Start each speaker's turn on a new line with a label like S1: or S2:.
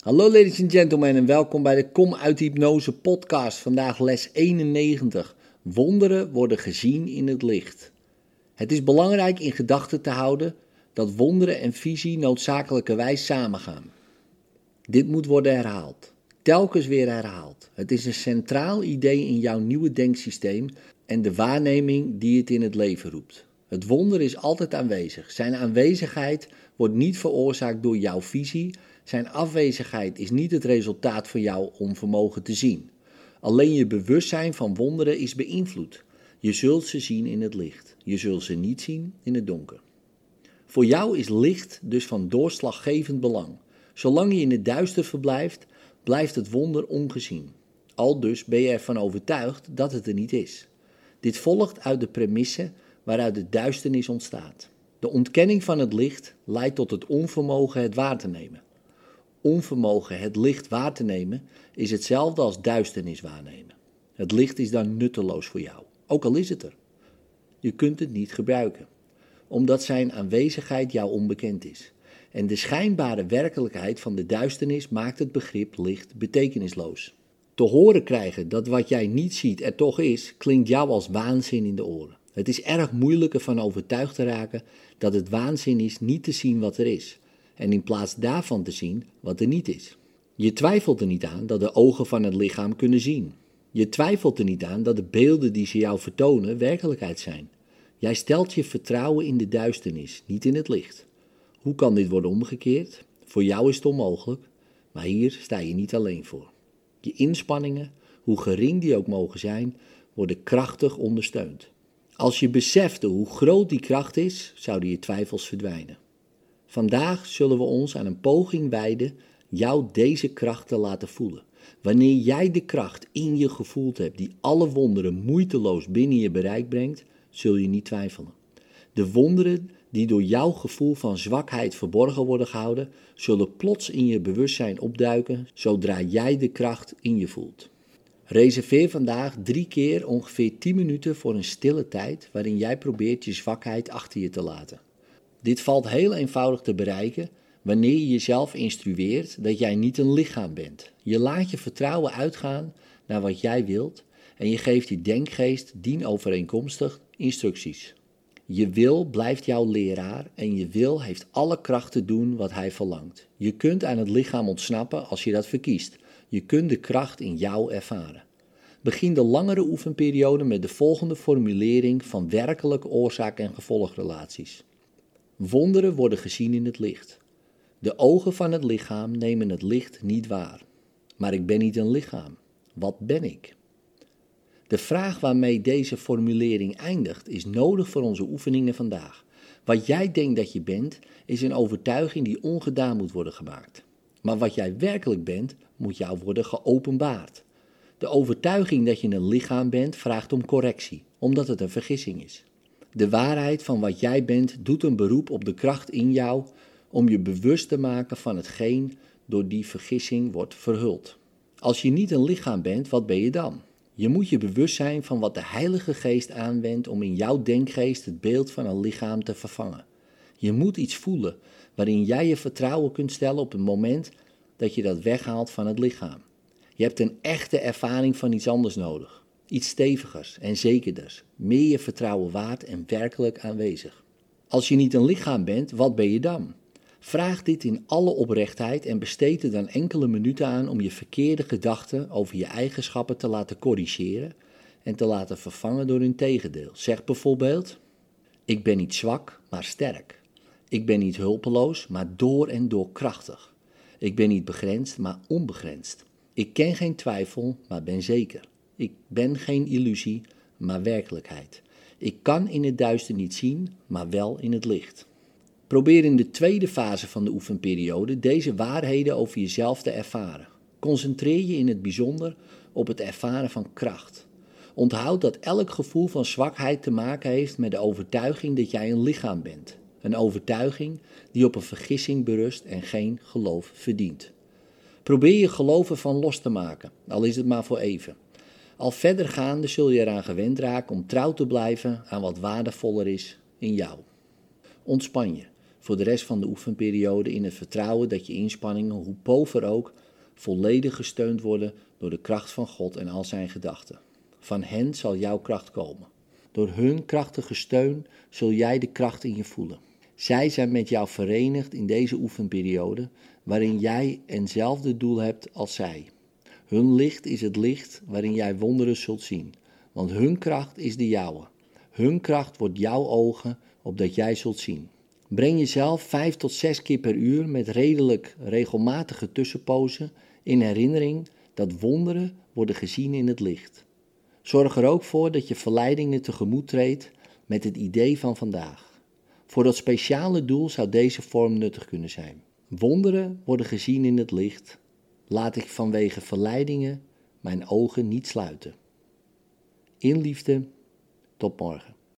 S1: Hallo ladies and gentlemen en welkom bij de Kom uit Hypnose podcast. Vandaag les 91. Wonderen worden gezien in het licht. Het is belangrijk in gedachten te houden dat wonderen en visie noodzakelijkerwijs samengaan. Dit moet worden herhaald. Telkens weer herhaald. Het is een centraal idee in jouw nieuwe denksysteem en de waarneming die het in het leven roept. Het wonder is altijd aanwezig. Zijn aanwezigheid wordt niet veroorzaakt door jouw visie. Zijn afwezigheid is niet het resultaat van jouw onvermogen te zien. Alleen je bewustzijn van wonderen is beïnvloed. Je zult ze zien in het licht. Je zult ze niet zien in het donker. Voor jou is licht dus van doorslaggevend belang. Zolang je in het duister verblijft, blijft het wonder ongezien. Al dus ben je ervan overtuigd dat het er niet is. Dit volgt uit de premisse waaruit de duisternis ontstaat. De ontkenning van het licht leidt tot het onvermogen het waar te nemen. Onvermogen het licht waar te nemen is hetzelfde als duisternis waarnemen. Het licht is dan nutteloos voor jou, ook al is het er. Je kunt het niet gebruiken, omdat zijn aanwezigheid jou onbekend is. En de schijnbare werkelijkheid van de duisternis maakt het begrip licht betekenisloos. Te horen krijgen dat wat jij niet ziet er toch is, klinkt jou als waanzin in de oren. Het is erg moeilijk ervan overtuigd te raken dat het waanzin is niet te zien wat er is, en in plaats daarvan te zien wat er niet is. Je twijfelt er niet aan dat de ogen van het lichaam kunnen zien. Je twijfelt er niet aan dat de beelden die ze jou vertonen werkelijkheid zijn. Jij stelt je vertrouwen in de duisternis, niet in het licht. Hoe kan dit worden omgekeerd? Voor jou is het onmogelijk, maar hier sta je niet alleen voor. Je inspanningen, hoe gering die ook mogen zijn, worden krachtig ondersteund. Als je besefte hoe groot die kracht is, zouden je twijfels verdwijnen. Vandaag zullen we ons aan een poging wijden jou deze kracht te laten voelen. Wanneer jij de kracht in je gevoeld hebt die alle wonderen moeiteloos binnen je bereik brengt, zul je niet twijfelen. De wonderen die door jouw gevoel van zwakheid verborgen worden gehouden, zullen plots in je bewustzijn opduiken zodra jij de kracht in je voelt. Reserveer vandaag drie keer ongeveer 10 minuten voor een stille tijd waarin jij probeert je zwakheid achter je te laten. Dit valt heel eenvoudig te bereiken wanneer je jezelf instrueert dat jij niet een lichaam bent. Je laat je vertrouwen uitgaan naar wat jij wilt en je geeft je denkgeest dienovereenkomstig instructies. Je wil blijft jouw leraar en je wil heeft alle kracht te doen wat hij verlangt. Je kunt aan het lichaam ontsnappen als je dat verkiest. Je kunt de kracht in jou ervaren. Begin de langere oefenperiode met de volgende formulering van werkelijke oorzaak- en gevolgrelaties. Wonderen worden gezien in het licht. De ogen van het lichaam nemen het licht niet waar. Maar ik ben niet een lichaam. Wat ben ik? De vraag waarmee deze formulering eindigt is nodig voor onze oefeningen vandaag. Wat jij denkt dat je bent, is een overtuiging die ongedaan moet worden gemaakt. Maar wat jij werkelijk bent, moet jou worden geopenbaard. De overtuiging dat je een lichaam bent vraagt om correctie, omdat het een vergissing is. De waarheid van wat jij bent doet een beroep op de kracht in jou om je bewust te maken van hetgeen door die vergissing wordt verhuld. Als je niet een lichaam bent, wat ben je dan? Je moet je bewust zijn van wat de Heilige Geest aanwendt om in jouw denkgeest het beeld van een lichaam te vervangen. Je moet iets voelen waarin jij je vertrouwen kunt stellen op het moment dat je dat weghaalt van het lichaam. Je hebt een echte ervaring van iets anders nodig. Iets stevigers en zekerders, meer je vertrouwen waard en werkelijk aanwezig. Als je niet een lichaam bent, wat ben je dan? Vraag dit in alle oprechtheid en besteed er dan enkele minuten aan om je verkeerde gedachten over je eigenschappen te laten corrigeren en te laten vervangen door hun tegendeel. Zeg bijvoorbeeld: Ik ben niet zwak, maar sterk. Ik ben niet hulpeloos, maar door en door krachtig. Ik ben niet begrensd, maar onbegrensd. Ik ken geen twijfel, maar ben zeker. Ik ben geen illusie, maar werkelijkheid. Ik kan in het duister niet zien, maar wel in het licht. Probeer in de tweede fase van de oefenperiode deze waarheden over jezelf te ervaren. Concentreer je in het bijzonder op het ervaren van kracht. Onthoud dat elk gevoel van zwakheid te maken heeft met de overtuiging dat jij een lichaam bent. Een overtuiging die op een vergissing berust en geen geloof verdient. Probeer je geloven van los te maken, al is het maar voor even. Al verder gaande zul je eraan gewend raken om trouw te blijven aan wat waardevoller is in jou. Ontspan je. voor de rest van de oefenperiode in het vertrouwen dat je inspanningen, hoe pover ook, volledig gesteund worden door de kracht van God en al zijn gedachten. Van hen zal jouw kracht komen. Door hun krachtige steun zul jij de kracht in je voelen. Zij zijn met jou verenigd in deze oefenperiode, waarin jij eenzelfde doel hebt als zij. Hun licht is het licht waarin jij wonderen zult zien, want hun kracht is de jouwe. Hun kracht wordt jouw ogen, opdat jij zult zien. Breng jezelf vijf tot zes keer per uur met redelijk regelmatige tussenpozen in herinnering dat wonderen worden gezien in het licht. Zorg er ook voor dat je verleidingen tegemoet treedt met het idee van vandaag. Voor dat speciale doel zou deze vorm nuttig kunnen zijn. Wonderen worden gezien in het licht. Laat ik vanwege verleidingen mijn ogen niet sluiten. In liefde, tot morgen.